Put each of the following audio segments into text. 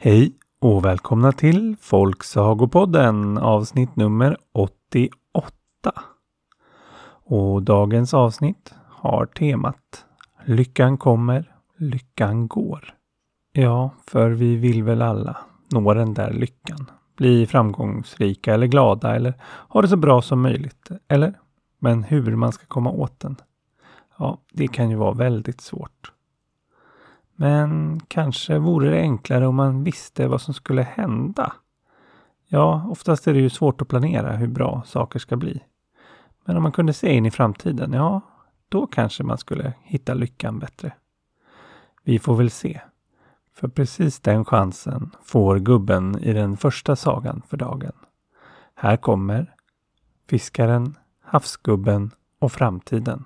Hej och välkomna till Folksagopodden avsnitt nummer 88. Och dagens avsnitt har temat Lyckan kommer, lyckan går. Ja, för vi vill väl alla nå den där lyckan. Bli framgångsrika eller glada eller ha det så bra som möjligt. Eller? Men hur man ska komma åt den? Ja, det kan ju vara väldigt svårt. Men kanske vore det enklare om man visste vad som skulle hända. Ja, oftast är det ju svårt att planera hur bra saker ska bli. Men om man kunde se in i framtiden, ja, då kanske man skulle hitta lyckan bättre. Vi får väl se. För precis den chansen får gubben i den första sagan för dagen. Här kommer Fiskaren, Havsgubben och Framtiden.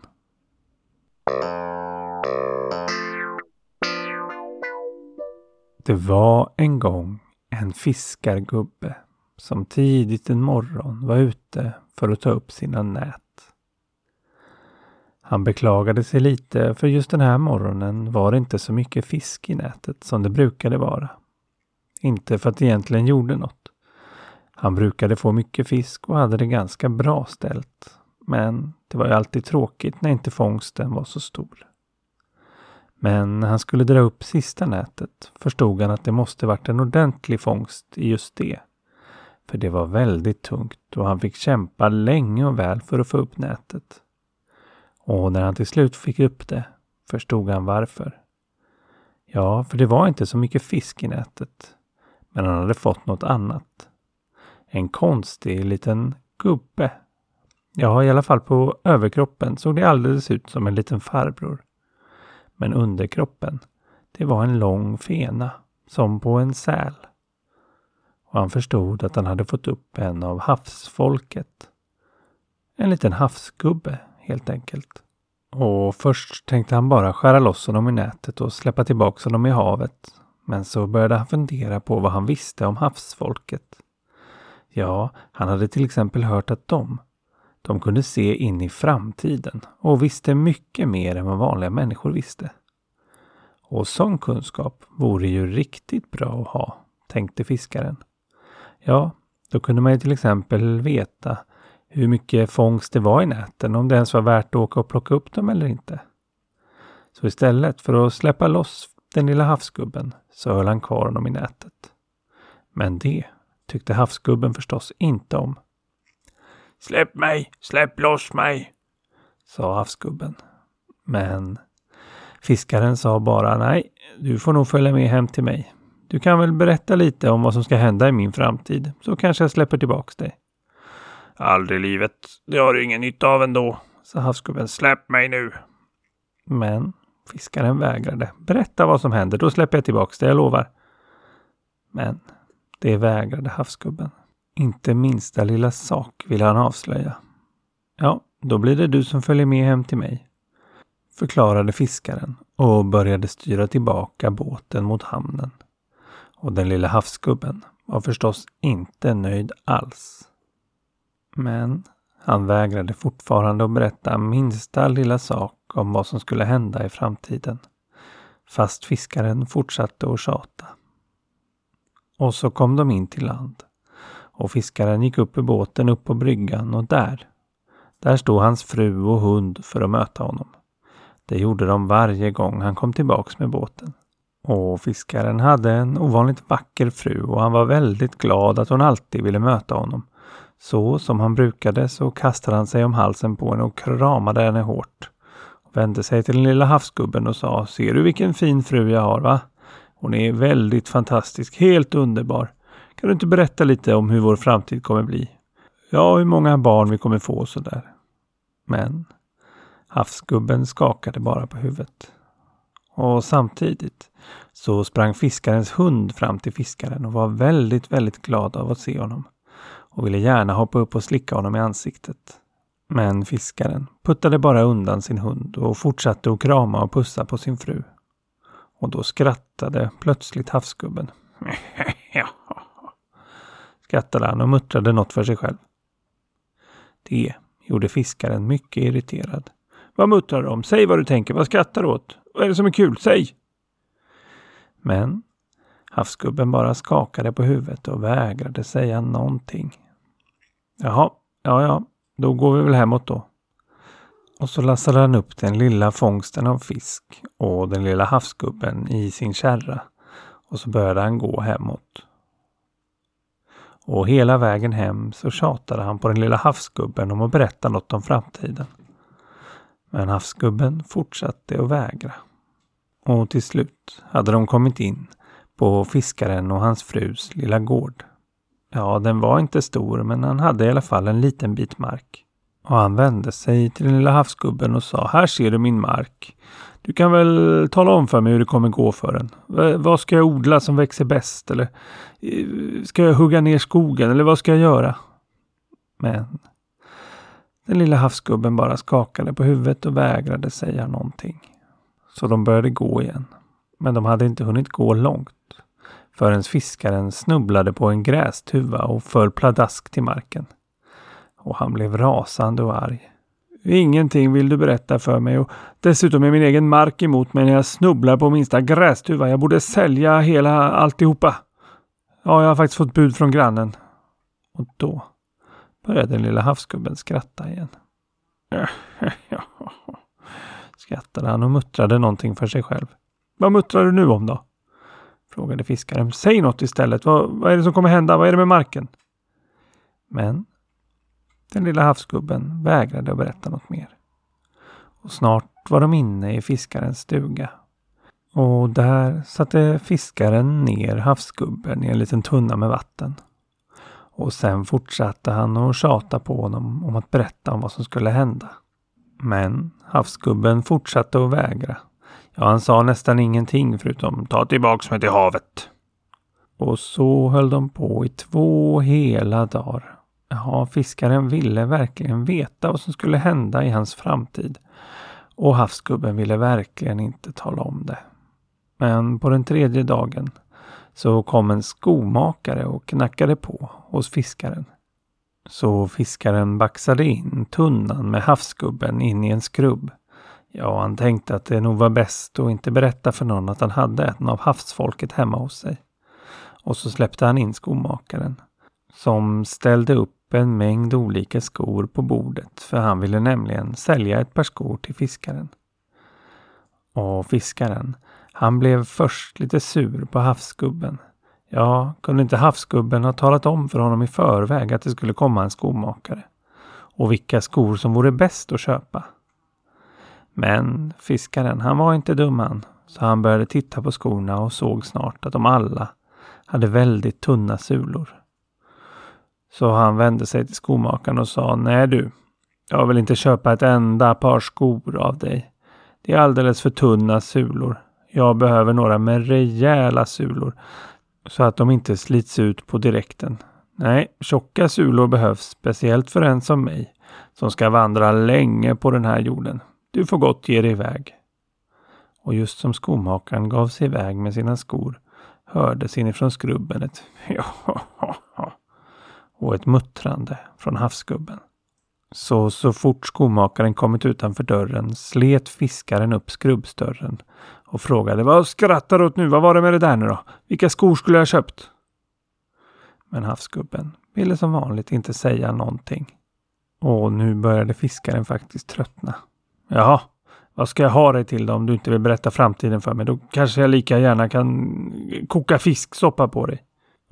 Det var en gång en fiskargubbe som tidigt en morgon var ute för att ta upp sina nät. Han beklagade sig lite för just den här morgonen var det inte så mycket fisk i nätet som det brukade vara. Inte för att det egentligen gjorde något. Han brukade få mycket fisk och hade det ganska bra ställt. Men det var ju alltid tråkigt när inte fångsten var så stor. Men när han skulle dra upp sista nätet förstod han att det måste varit en ordentlig fångst i just det. För det var väldigt tungt och han fick kämpa länge och väl för att få upp nätet. Och när han till slut fick upp det förstod han varför. Ja, för det var inte så mycket fisk i nätet. Men han hade fått något annat. En konstig liten gubbe. Ja, i alla fall på överkroppen såg det alldeles ut som en liten farbror. Men underkroppen, det var en lång fena, som på en säl. Och han förstod att han hade fått upp en av havsfolket. En liten havsgubbe, helt enkelt. Och först tänkte han bara skära loss honom i nätet och släppa tillbaka honom i havet. Men så började han fundera på vad han visste om havsfolket. Ja, han hade till exempel hört att de, de kunde se in i framtiden och visste mycket mer än vad vanliga människor visste. Och sån kunskap vore ju riktigt bra att ha, tänkte fiskaren. Ja, då kunde man ju till exempel veta hur mycket fångst det var i näten, om det ens var värt att åka och plocka upp dem eller inte. Så istället för att släppa loss den lilla havsgubben så höll han kvar honom i nätet. Men det tyckte havsgubben förstås inte om. Släpp mig, släpp loss mig, sa havsgubben. Men fiskaren sa bara nej, du får nog följa med hem till mig. Du kan väl berätta lite om vad som ska hända i min framtid, så kanske jag släpper tillbaks dig. Aldrig i livet. Det har du ingen nytta av ändå, sa havsgubben. Släpp mig nu. Men fiskaren vägrade. Berätta vad som händer, då släpper jag tillbaks dig, jag lovar. Men det vägrade havsgubben. Inte minsta lilla sak vill han avslöja. Ja, då blir det du som följer med hem till mig, förklarade fiskaren och började styra tillbaka båten mot hamnen. Och den lilla havsgubben var förstås inte nöjd alls. Men han vägrade fortfarande att berätta minsta lilla sak om vad som skulle hända i framtiden. Fast fiskaren fortsatte att tjata. Och så kom de in till land. Och fiskaren gick upp i båten upp på bryggan och där, där stod hans fru och hund för att möta honom. Det gjorde de varje gång han kom tillbaks med båten. Och fiskaren hade en ovanligt vacker fru och han var väldigt glad att hon alltid ville möta honom. Så som han brukade så kastade han sig om halsen på henne och kramade henne hårt. Och vände sig till den lilla havsgubben och sa Ser du vilken fin fru jag har va? Hon är väldigt fantastisk, helt underbar. Kan du inte berätta lite om hur vår framtid kommer bli? Ja, hur många barn vi kommer få och sådär. Men havsgubben skakade bara på huvudet. Och samtidigt så sprang fiskarens hund fram till fiskaren och var väldigt, väldigt glad av att se honom och ville gärna hoppa upp och slicka honom i ansiktet. Men fiskaren puttade bara undan sin hund och fortsatte att krama och pussa på sin fru. Och då skrattade plötsligt havsgubben. skrattade han och muttrade något för sig själv. Det gjorde fiskaren mycket irriterad. Vad muttrar du om? Säg vad du tänker. Vad skrattar du åt? Vad är det som är kul? Säg! Men Havsgubben bara skakade på huvudet och vägrade säga någonting. Jaha, ja ja, då går vi väl hemåt då. Och så lassade han upp den lilla fångsten av fisk och den lilla havsgubben i sin kärra. Och så började han gå hemåt. Och hela vägen hem så tjatade han på den lilla havsgubben om att berätta något om framtiden. Men havsgubben fortsatte att vägra. Och till slut hade de kommit in på fiskaren och hans frus lilla gård. Ja, den var inte stor men han hade i alla fall en liten bit mark. Och han vände sig till den lilla havsgubben och sa Här ser du min mark. Du kan väl tala om för mig hur det kommer gå för den. Vad ska jag odla som växer bäst? Eller eh, ska jag hugga ner skogen? Eller vad ska jag göra? Men den lilla havsgubben bara skakade på huvudet och vägrade säga någonting. Så de började gå igen. Men de hade inte hunnit gå långt förrän fiskaren snubblade på en grästuva och föll pladask till marken. Och han blev rasande och arg. Ingenting vill du berätta för mig och dessutom är min egen mark emot mig när jag snubblar på minsta grästuva. Jag borde sälja hela alltihopa. Ja, jag har faktiskt fått bud från grannen. Och då började den lilla havsgubben skratta igen. Skrattade han och muttrade någonting för sig själv. Vad muttrar du nu om då? Frågade fiskaren. Säg något istället. Vad, vad är det som kommer hända? Vad är det med marken? Men den lilla havsgubben vägrade att berätta något mer. Och snart var de inne i fiskarens stuga. Och där satte fiskaren ner havsgubben i en liten tunna med vatten. Och sen fortsatte han att tjata på honom om att berätta om vad som skulle hända. Men havsgubben fortsatte att vägra. Ja, han sa nästan ingenting förutom ta tillbaks mig till havet. Och så höll de på i två hela dagar. Ja, fiskaren ville verkligen veta vad som skulle hända i hans framtid. Och havsgubben ville verkligen inte tala om det. Men på den tredje dagen så kom en skomakare och knackade på hos fiskaren. Så fiskaren baxade in tunnan med havsgubben in i en skrubb. Ja, han tänkte att det nog var bäst att inte berätta för någon att han hade en av havsfolket hemma hos sig. Och så släppte han in skomakaren. Som ställde upp en mängd olika skor på bordet för han ville nämligen sälja ett par skor till fiskaren. Och fiskaren, han blev först lite sur på havsgubben. Ja, kunde inte havsgubben ha talat om för honom i förväg att det skulle komma en skomakare? Och vilka skor som vore bäst att köpa? Men fiskaren, han var inte dum han. Så han började titta på skorna och såg snart att de alla hade väldigt tunna sulor. Så han vände sig till skomakaren och sa Nej du, jag vill inte köpa ett enda par skor av dig. Det är alldeles för tunna sulor. Jag behöver några med rejäla sulor så att de inte slits ut på direkten. Nej, tjocka sulor behövs speciellt för en som mig som ska vandra länge på den här jorden. Du får gott ge dig iväg. Och just som skomakaren gav sig iväg med sina skor hördes inifrån skrubben ett ja och ett muttrande från havsgubben. Så, så fort skomakaren kommit utanför dörren slet fiskaren upp skrubbsdörren och frågade Vad skrattar du åt nu? Vad var det med det där nu då? Vilka skor skulle jag ha köpt? Men havsgubben ville som vanligt inte säga någonting. Och nu började fiskaren faktiskt tröttna. Jaha, vad ska jag ha dig till då om du inte vill berätta framtiden för mig? Då kanske jag lika gärna kan koka fisksoppa på dig.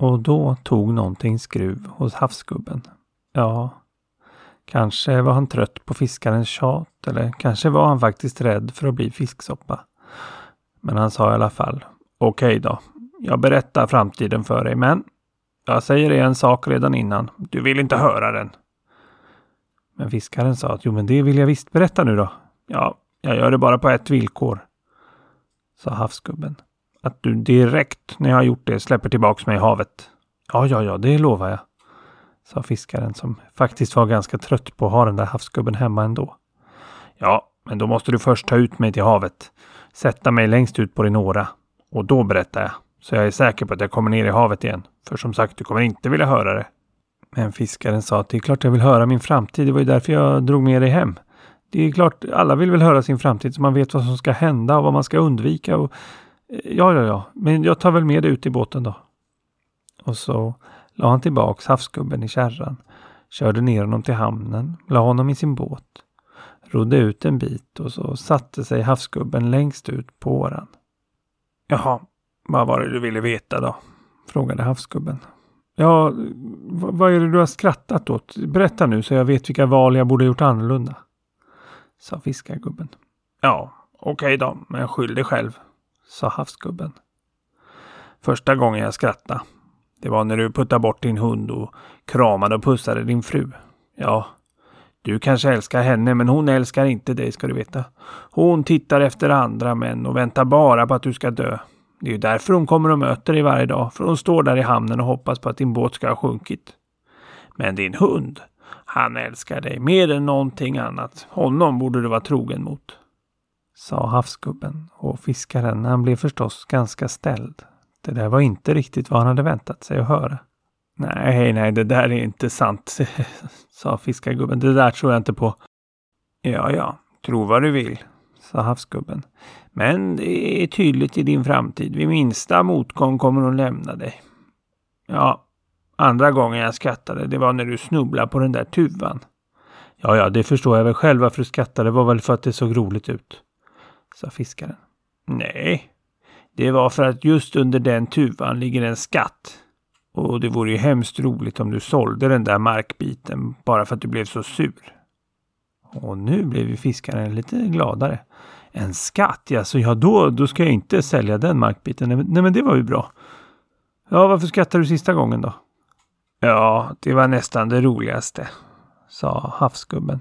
Och då tog någonting skruv hos havsgubben. Ja, kanske var han trött på fiskarens tjat eller kanske var han faktiskt rädd för att bli fisksoppa. Men han sa i alla fall Okej okay då, jag berättar framtiden för dig men jag säger dig en sak redan innan. Du vill inte höra den. Men fiskaren sa att jo men det vill jag visst berätta nu då. Ja, jag gör det bara på ett villkor. Sa havsgubben. Att du direkt när jag har gjort det släpper tillbaks mig i havet. Ja, ja, ja, det lovar jag. Sa fiskaren som faktiskt var ganska trött på att ha den där havsgubben hemma ändå. Ja, men då måste du först ta ut mig till havet. Sätta mig längst ut på din åra. Och då berättar jag. Så jag är säker på att jag kommer ner i havet igen. För som sagt, du kommer inte vilja höra det. Men fiskaren sa att det är klart jag vill höra min framtid. Det var ju därför jag drog med dig hem. Det är klart, alla vill väl höra sin framtid så man vet vad som ska hända och vad man ska undvika. Och Eh, ja, ja, ja, men jag tar väl med dig ut i båten då. Och så la han tillbaks havsgubben i kärran, körde ner honom till hamnen, la honom i sin båt, rodde ut en bit och så satte sig havsgubben längst ut på åran. Jaha, vad var det du ville veta då? frågade havsgubben. Ja, vad är det du har skrattat åt? Berätta nu så jag vet vilka val jag borde gjort annorlunda. Sa fiskargubben. Ja, okej okay då, men skyll dig själv, sa havsgubben. Första gången jag skrattade, det var när du puttade bort din hund och kramade och pussade din fru. Ja, du kanske älskar henne, men hon älskar inte dig ska du veta. Hon tittar efter andra män och väntar bara på att du ska dö. Det är ju därför hon kommer och möter dig varje dag, för hon står där i hamnen och hoppas på att din båt ska ha sjunkit. Men din hund, han älskar dig mer än någonting annat. Honom borde du vara trogen mot. Sa havsgubben och fiskaren han blev förstås ganska ställd. Det där var inte riktigt vad han hade väntat sig att höra. Nej, nej, det där är inte sant, sa fiskargubben. Det där tror jag inte på. Ja, ja, tro vad du vill, sa havsgubben. Men det är tydligt i din framtid. Vid minsta motgång kommer hon lämna dig. Ja, andra gången jag skrattade, det var när du snubblade på den där tuvan. Ja, ja, det förstår jag väl själv varför du skrattade. Det var väl för att det såg roligt ut, sa fiskaren. Nej, det var för att just under den tuvan ligger en skatt. Och det vore ju hemskt roligt om du sålde den där markbiten bara för att du blev så sur. Och nu blev ju fiskaren lite gladare. En skatt, ja, så ja då, då ska jag inte sälja den markbiten. Nej, men det var ju bra. Ja, varför skrattade du sista gången då? Ja, det var nästan det roligaste, sa havsgubben.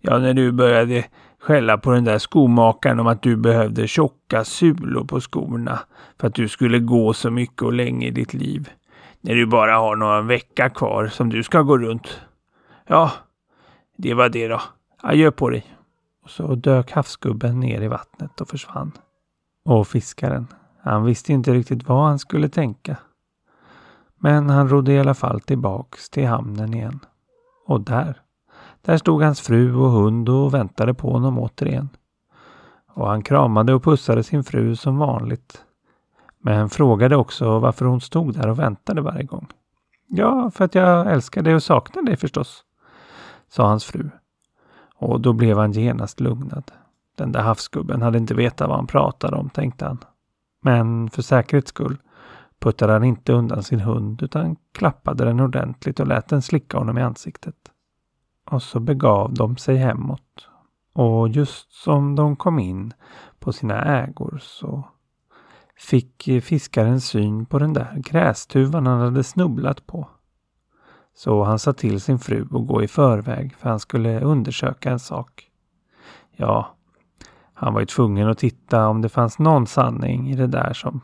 Ja, när du började skälla på den där skomakaren om att du behövde tjocka sulor på skorna för att du skulle gå så mycket och länge i ditt liv. När du bara har någon vecka kvar som du ska gå runt. Ja, det var det då. Adjö på dig. Och så dök havsgubben ner i vattnet och försvann. Och fiskaren, han visste inte riktigt vad han skulle tänka. Men han rodde i alla fall tillbaks till hamnen igen. Och där, där stod hans fru och hund och väntade på honom återigen. Och han kramade och pussade sin fru som vanligt. Men frågade också varför hon stod där och väntade varje gång. Ja, för att jag älskar dig och saknar dig förstås, sa hans fru och då blev han genast lugnad. Den där havsgubben hade inte vetat vad han pratade om, tänkte han. Men för säkerhets skull puttade han inte undan sin hund utan klappade den ordentligt och lät den slicka honom i ansiktet. Och så begav de sig hemåt. Och just som de kom in på sina ägor så fick fiskaren syn på den där grästuvan han hade snubblat på. Så han sa till sin fru att gå i förväg för han skulle undersöka en sak. Ja, han var ju tvungen att titta om det fanns någon sanning i det där som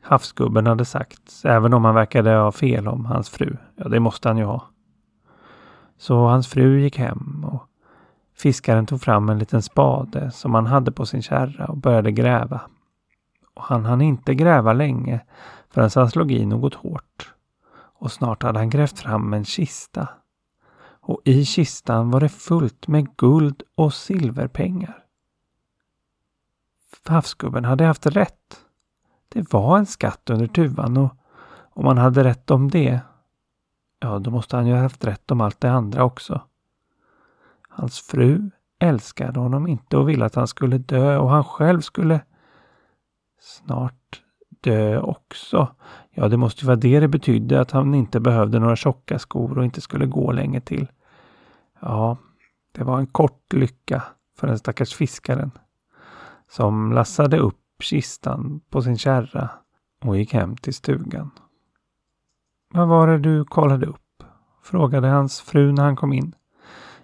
havsgubben hade sagt, även om han verkade ha fel om hans fru. Ja, det måste han ju ha. Så hans fru gick hem och fiskaren tog fram en liten spade som han hade på sin kärra och började gräva. Och han hann inte gräva länge förrän han slog i något hårt och snart hade han grävt fram en kista. Och i kistan var det fullt med guld och silverpengar. Havsgubben hade haft rätt. Det var en skatt under tuvan och om han hade rätt om det, ja då måste han ju ha haft rätt om allt det andra också. Hans fru älskade honom inte och ville att han skulle dö och han själv skulle snart dö också. Ja, det måste ju vara det det betydde att han inte behövde några tjocka skor och inte skulle gå länge till. Ja, det var en kort lycka för den stackars fiskaren som lassade upp kistan på sin kärra och gick hem till stugan. Vad var det du kollade upp? frågade hans fru när han kom in.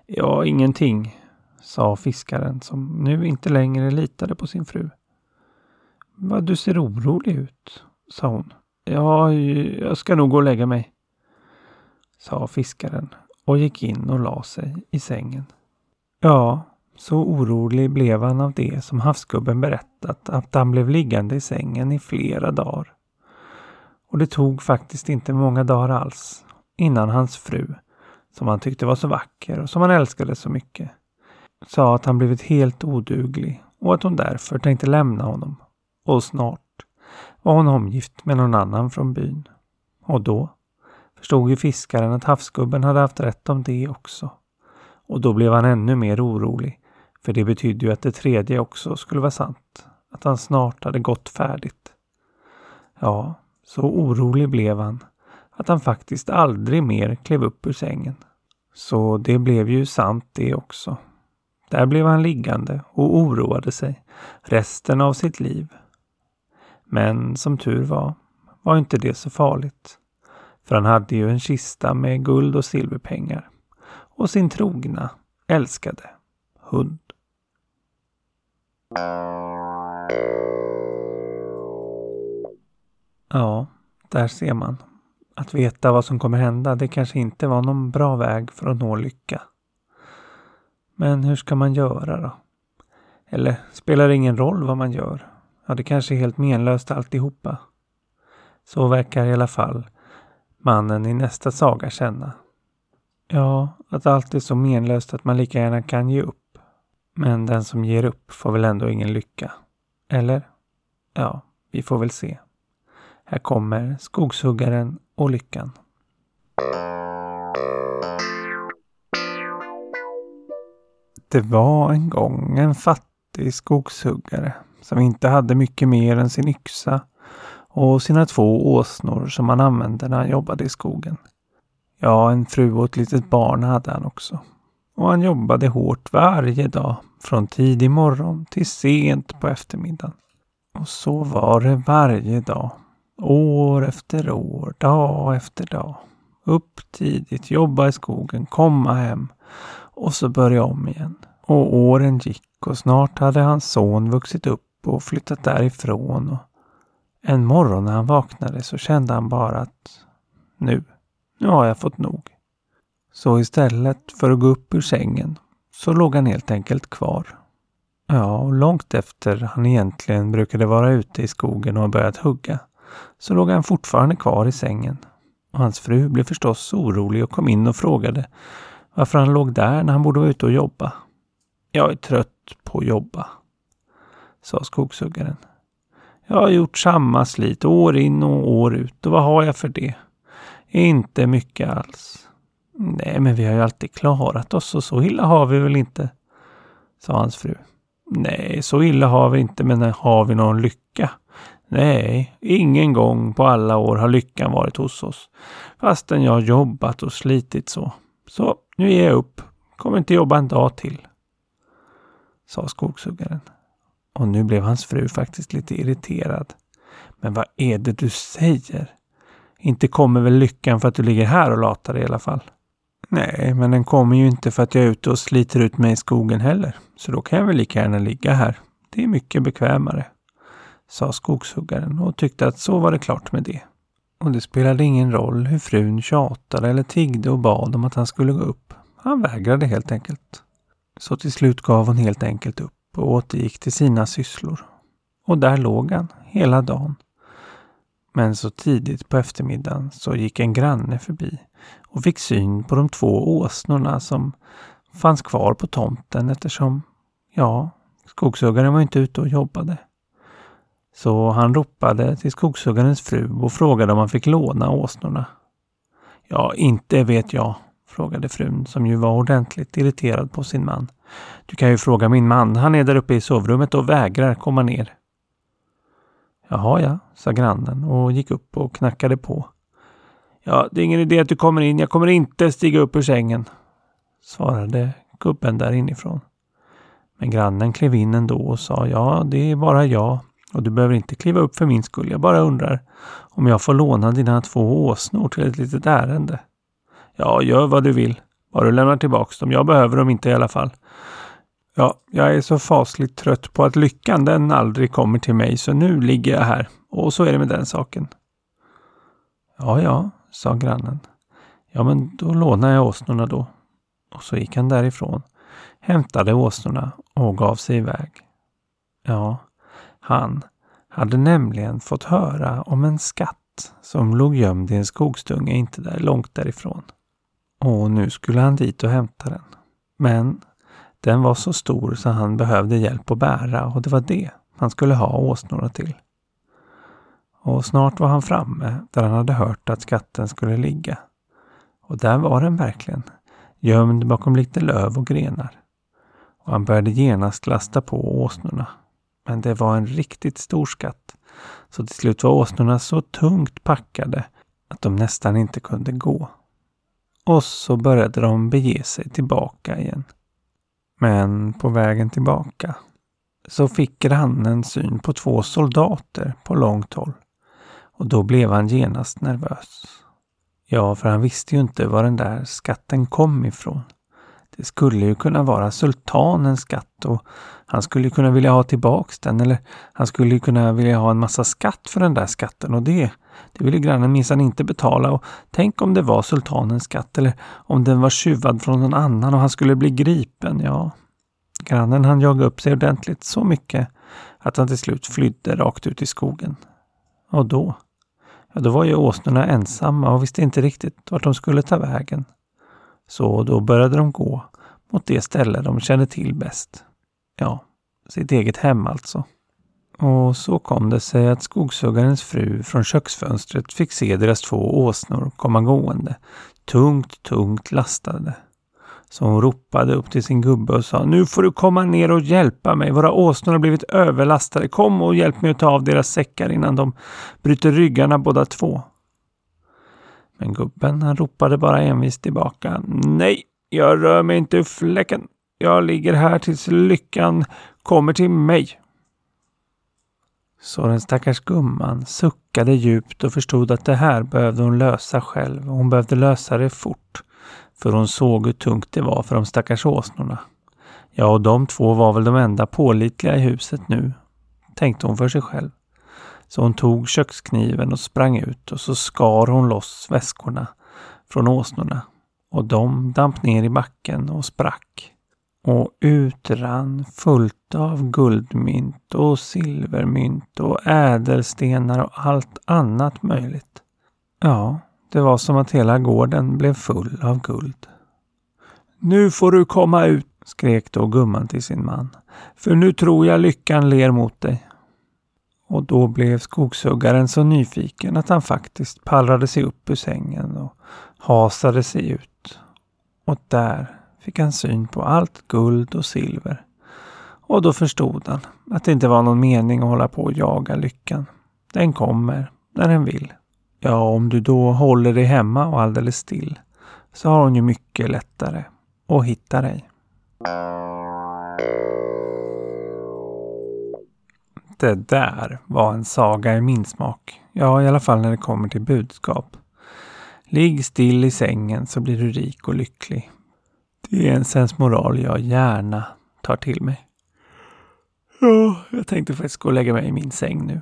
Ja, ingenting, sa fiskaren som nu inte längre litade på sin fru. Vad du ser orolig ut, sa hon. Ja, jag ska nog gå och lägga mig, sa fiskaren och gick in och la sig i sängen. Ja, så orolig blev han av det som havsgubben berättat att han blev liggande i sängen i flera dagar. Och det tog faktiskt inte många dagar alls innan hans fru, som han tyckte var så vacker och som han älskade så mycket, sa att han blivit helt oduglig och att hon därför tänkte lämna honom och snart var hon omgift med någon annan från byn. Och då förstod ju fiskaren att havsgubben hade haft rätt om det också. Och då blev han ännu mer orolig, för det betydde ju att det tredje också skulle vara sant. Att han snart hade gått färdigt. Ja, så orolig blev han att han faktiskt aldrig mer klev upp ur sängen. Så det blev ju sant det också. Där blev han liggande och oroade sig resten av sitt liv. Men som tur var, var inte det så farligt. För han hade ju en kista med guld och silverpengar och sin trogna, älskade hund. Ja, där ser man. Att veta vad som kommer hända, det kanske inte var någon bra väg för att nå lycka. Men hur ska man göra då? Eller spelar det ingen roll vad man gör? Ja, det kanske är helt menlöst alltihopa. Så verkar i alla fall mannen i nästa saga känna. Ja, att allt är så menlöst att man lika gärna kan ge upp. Men den som ger upp får väl ändå ingen lycka? Eller? Ja, vi får väl se. Här kommer Skogshuggaren och Lyckan. Det var en gång en fattig skogshuggare som inte hade mycket mer än sin yxa och sina två åsnor som han använde när han jobbade i skogen. Ja, en fru och ett litet barn hade han också. Och han jobbade hårt varje dag, från tidig morgon till sent på eftermiddagen. Och så var det varje dag. År efter år, dag efter dag. Upp tidigt, jobba i skogen, komma hem och så börja om igen. Och åren gick och snart hade hans son vuxit upp och flyttat därifrån. Och en morgon när han vaknade så kände han bara att nu, nu har jag fått nog. Så istället för att gå upp ur sängen så låg han helt enkelt kvar. Ja, och långt efter han egentligen brukade vara ute i skogen och börjat hugga så låg han fortfarande kvar i sängen. Och hans fru blev förstås orolig och kom in och frågade varför han låg där när han borde vara ute och jobba. Jag är trött på att jobba, sa skogshuggaren. Jag har gjort samma slit år in och år ut och vad har jag för det? Inte mycket alls. Nej, men vi har ju alltid klarat oss och så illa har vi väl inte, sa hans fru. Nej, så illa har vi inte, men har vi någon lycka? Nej, ingen gång på alla år har lyckan varit hos oss. Fastän jag jobbat och slitit så. Så nu ger jag upp. Kommer inte jobba en dag till. Sa skogshuggaren. Och nu blev hans fru faktiskt lite irriterad. Men vad är det du säger? Inte kommer väl lyckan för att du ligger här och latar dig i alla fall? Nej, men den kommer ju inte för att jag är ute och sliter ut mig i skogen heller. Så då kan jag väl lika gärna ligga här. Det är mycket bekvämare sa skogshuggaren och tyckte att så var det klart med det. Och det spelade ingen roll hur frun tjatade eller tiggde och bad om att han skulle gå upp. Han vägrade helt enkelt. Så till slut gav hon helt enkelt upp och återgick till sina sysslor. Och där låg han hela dagen. Men så tidigt på eftermiddagen så gick en granne förbi och fick syn på de två åsnorna som fanns kvar på tomten eftersom, ja, skogshuggaren var inte ute och jobbade. Så han ropade till skogshuggarens fru och frågade om han fick låna åsnorna. Ja, inte vet jag, frågade frun som ju var ordentligt irriterad på sin man. Du kan ju fråga min man, han är där uppe i sovrummet och vägrar komma ner. Jaha ja, sa grannen och gick upp och knackade på. Ja, det är ingen idé att du kommer in, jag kommer inte stiga upp ur sängen, svarade gubben där inifrån. Men grannen klev in ändå och sa ja, det är bara jag. Och du behöver inte kliva upp för min skull. Jag bara undrar om jag får låna dina två åsnor till ett litet ärende. Ja, gör vad du vill. Bara du lämnar tillbaks dem. Jag behöver dem inte i alla fall. Ja, jag är så fasligt trött på att lyckan den aldrig kommer till mig så nu ligger jag här. Och så är det med den saken. Ja, ja, sa grannen. Ja, men då lånar jag åsnorna då. Och så gick han därifrån, hämtade åsnorna och gav sig iväg. Ja, han hade nämligen fått höra om en skatt som låg gömd i en skogsdunge inte där långt därifrån. Och nu skulle han dit och hämta den. Men den var så stor så han behövde hjälp att bära och det var det han skulle ha åsnorna till. Och snart var han framme där han hade hört att skatten skulle ligga. Och där var den verkligen, gömd bakom lite löv och grenar. Och han började genast lasta på åsnorna. Men det var en riktigt stor skatt. Så till slut var åsnorna så tungt packade att de nästan inte kunde gå. Och så började de bege sig tillbaka igen. Men på vägen tillbaka så fick grannen syn på två soldater på långt håll. Och då blev han genast nervös. Ja, för han visste ju inte var den där skatten kom ifrån. Det skulle ju kunna vara sultanens skatt och han skulle kunna vilja ha tillbaks den eller han skulle kunna vilja ha en massa skatt för den där skatten och det, det ville grannen minsann inte betala och tänk om det var sultanens skatt eller om den var tjuvad från någon annan och han skulle bli gripen, ja. Grannen han jagade upp sig ordentligt så mycket att han till slut flydde rakt ut i skogen. Och då? Ja, då var ju åsnorna ensamma och visste inte riktigt vart de skulle ta vägen. Så då började de gå mot det ställe de kände till bäst. Ja, sitt eget hem alltså. Och så kom det sig att skogshuggarens fru från köksfönstret fick se deras två åsnor komma gående, tungt, tungt lastade. Så hon ropade upp till sin gubbe och sa Nu får du komma ner och hjälpa mig. Våra åsnor har blivit överlastade. Kom och hjälp mig att ta av deras säckar innan de bryter ryggarna båda två. Men gubben han ropade bara envist tillbaka. Nej, jag rör mig inte ur fläcken. Jag ligger här tills lyckan kommer till mig. Så den stackars gumman suckade djupt och förstod att det här behövde hon lösa själv och hon behövde lösa det fort. För hon såg hur tungt det var för de stackars åsnorna. Ja, och de två var väl de enda pålitliga i huset nu, tänkte hon för sig själv. Så hon tog kökskniven och sprang ut och så skar hon loss väskorna från åsnorna. Och de damp ner i backen och sprack. Och ut rann fullt av guldmynt och silvermynt och ädelstenar och allt annat möjligt. Ja, det var som att hela gården blev full av guld. Nu får du komma ut, skrek då gumman till sin man. För nu tror jag lyckan ler mot dig. Och då blev skogshuggaren så nyfiken att han faktiskt pallrade sig upp ur sängen och hasade sig ut. Och där fick han syn på allt guld och silver. Och då förstod han att det inte var någon mening att hålla på och jaga lyckan. Den kommer när den vill. Ja, om du då håller dig hemma och alldeles still så har hon ju mycket lättare att hitta dig. Det där var en saga i min smak. Ja, i alla fall när det kommer till budskap. Ligg still i sängen så blir du rik och lycklig. Det är en sensmoral jag gärna tar till mig. Ja, jag tänkte faktiskt gå och lägga mig i min säng nu.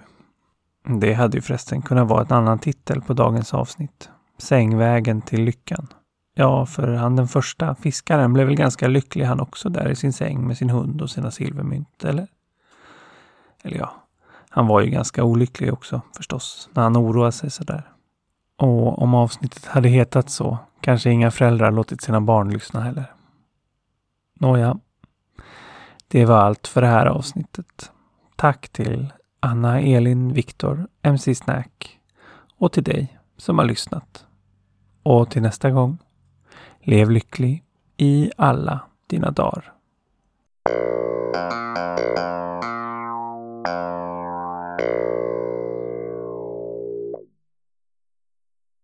Det hade ju förresten kunnat vara en annan titel på dagens avsnitt. Sängvägen till lyckan. Ja, för han den första fiskaren blev väl ganska lycklig han också där i sin säng med sin hund och sina silvermynt, eller? Eller ja, han var ju ganska olycklig också förstås, när han oroade sig sådär. Och om avsnittet hade hetat så, kanske inga föräldrar låtit sina barn lyssna heller. Nåja, det var allt för det här avsnittet. Tack till Anna Elin Viktor, MC Snack och till dig som har lyssnat. Och till nästa gång, lev lycklig i alla dina dagar.